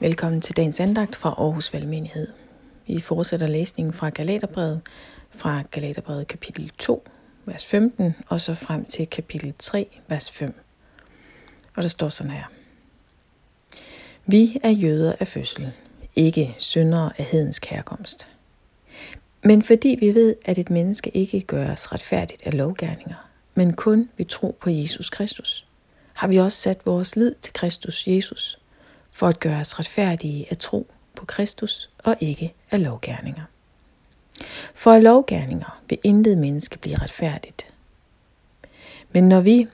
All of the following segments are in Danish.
Velkommen til dagens andagt fra Aarhus Valgmenighed. Vi fortsætter læsningen fra Galaterbrevet, fra Galaterbrevet kapitel 2, vers 15, og så frem til kapitel 3, vers 5. Og der står sådan her. Vi er jøder af fødsel, ikke syndere af hedensk herkomst. Men fordi vi ved, at et menneske ikke gøres retfærdigt af lovgærninger, men kun ved tro på Jesus Kristus, har vi også sat vores lid til Kristus Jesus, for at gøre os retfærdige af tro på Kristus og ikke af lovgærninger. For af lovgærninger vil intet menneske blive retfærdigt. Men når vi,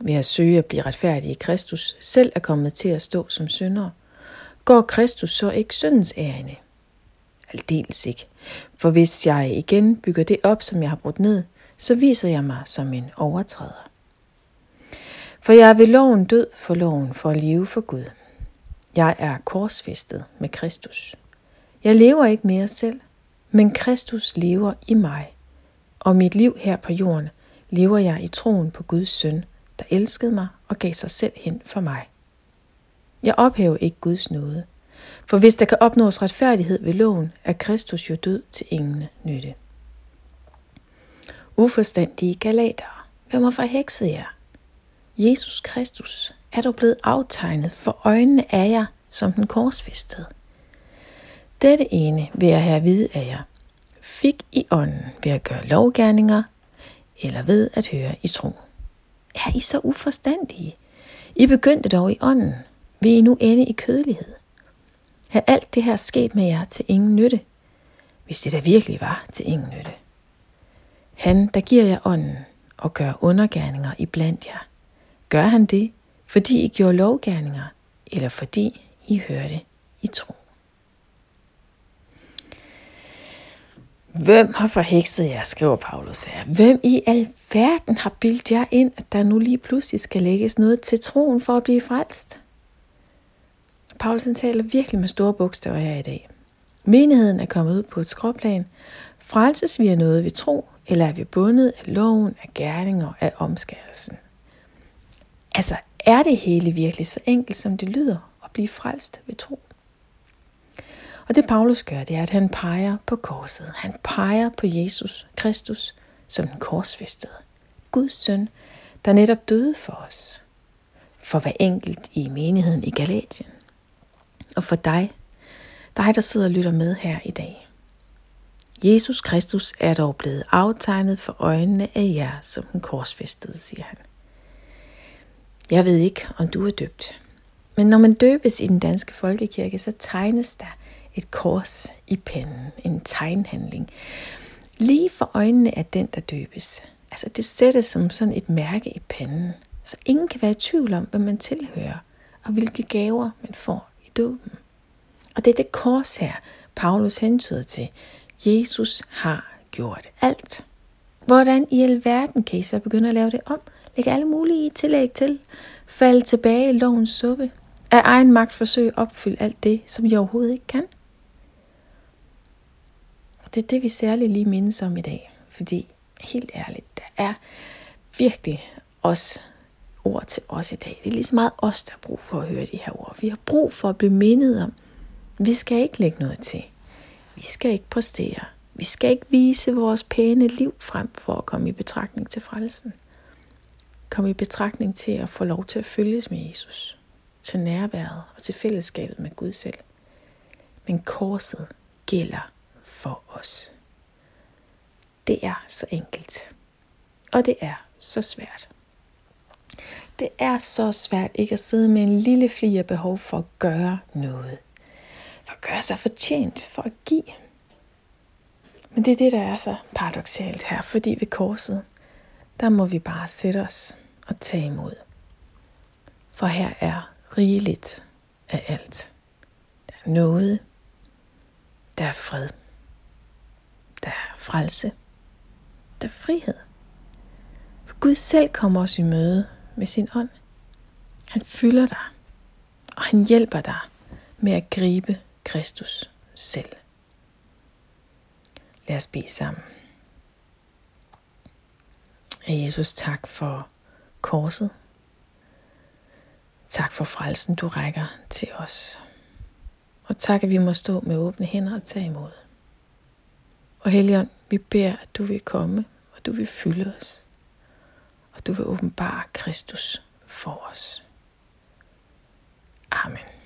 ved at søge at blive retfærdige i Kristus, selv er kommet til at stå som syndere, går Kristus så ikke syndens ærende? Aldeles ikke. For hvis jeg igen bygger det op, som jeg har brudt ned, så viser jeg mig som en overtræder. For jeg er ved loven død for loven for at leve for Gud. Jeg er korsfæstet med Kristus. Jeg lever ikke mere selv, men Kristus lever i mig. Og mit liv her på jorden lever jeg i troen på Guds søn, der elskede mig og gav sig selv hen for mig. Jeg ophæver ikke Guds nåde, for hvis der kan opnås retfærdighed ved loven, er Kristus jo død til ingen nytte. Uforstandige galater, hvem har forhekset jer? Jesus Kristus er du blevet aftegnet for øjnene af jer som den korsfæstede. Dette ene vil jeg have at vide af jer. Fik i ånden ved at gøre lovgærninger, eller ved at høre i tro. Er I så uforstandige? I begyndte dog i ånden. Vil I nu ende i kødelighed? Er alt det her sket med jer til ingen nytte? Hvis det da virkelig var til ingen nytte. Han, der giver jer ånden og gør undergærninger i blandt jer. Gør han det, fordi I gjorde lovgærninger, eller fordi I hørte i tro. Hvem har forhekset jer, skriver Paulus her. Hvem i alverden har bildt jer ind, at der nu lige pludselig skal lægges noget til troen for at blive frelst? Paulsen taler virkelig med store bogstaver her i dag. Menigheden er kommet ud på et skråplan. Frelses vi af noget ved tro, eller er vi bundet af loven, af gerninger, af omskærelsen? Altså, er det hele virkelig så enkelt, som det lyder, at blive frelst ved tro? Og det Paulus gør, det er, at han peger på korset. Han peger på Jesus Kristus som den korsfæstede. Guds søn, der netop døde for os. For hver enkelt i menigheden i Galatien. Og for dig, dig der sidder og lytter med her i dag. Jesus Kristus er dog blevet aftegnet for øjnene af jer som den korsfæstede, siger han. Jeg ved ikke, om du er døbt. Men når man døbes i den danske folkekirke, så tegnes der et kors i panden, en tegnhandling. Lige for øjnene af den, der døbes. Altså det sættes som sådan et mærke i panden, så ingen kan være i tvivl om, hvad man tilhører, og hvilke gaver man får i dåben. Og det er det kors her, Paulus hentyder til. Jesus har gjort alt. Hvordan i alverden kan I så begynde at lave det om? Lægge alle mulige tillæg til. Falde tilbage i lovens suppe. Af egen magt forsøge at opfylde alt det, som jeg overhovedet ikke kan. Det er det, vi særligt lige mindes om i dag. Fordi, helt ærligt, der er virkelig os ord til os i dag. Det er lige så meget os, der har brug for at høre de her ord. Vi har brug for at blive mindet om, vi skal ikke lægge noget til. Vi skal ikke præstere. Vi skal ikke vise vores pæne liv frem for at komme i betragtning til frelsen komme i betragtning til at få lov til at følges med Jesus, til nærværet og til fællesskabet med Gud selv. Men korset gælder for os. Det er så enkelt. Og det er så svært. Det er så svært ikke at sidde med en lille fli af behov for at gøre noget. For at gøre sig fortjent, for at give. Men det er det, der er så paradoxalt her, fordi ved korset, der må vi bare sætte os at tage imod. For her er rigeligt af alt. Der er noget, der er fred, der er frelse, der er frihed. For Gud selv kommer os i møde med sin ånd. Han fylder dig, og han hjælper dig med at gribe Kristus selv. Lad os bede sammen. Jesus, tak for korset. Tak for frelsen, du rækker til os. Og tak, at vi må stå med åbne hænder og tage imod. Og Helligånd, vi beder, at du vil komme, og du vil fylde os. Og du vil åbenbare Kristus for os. Amen.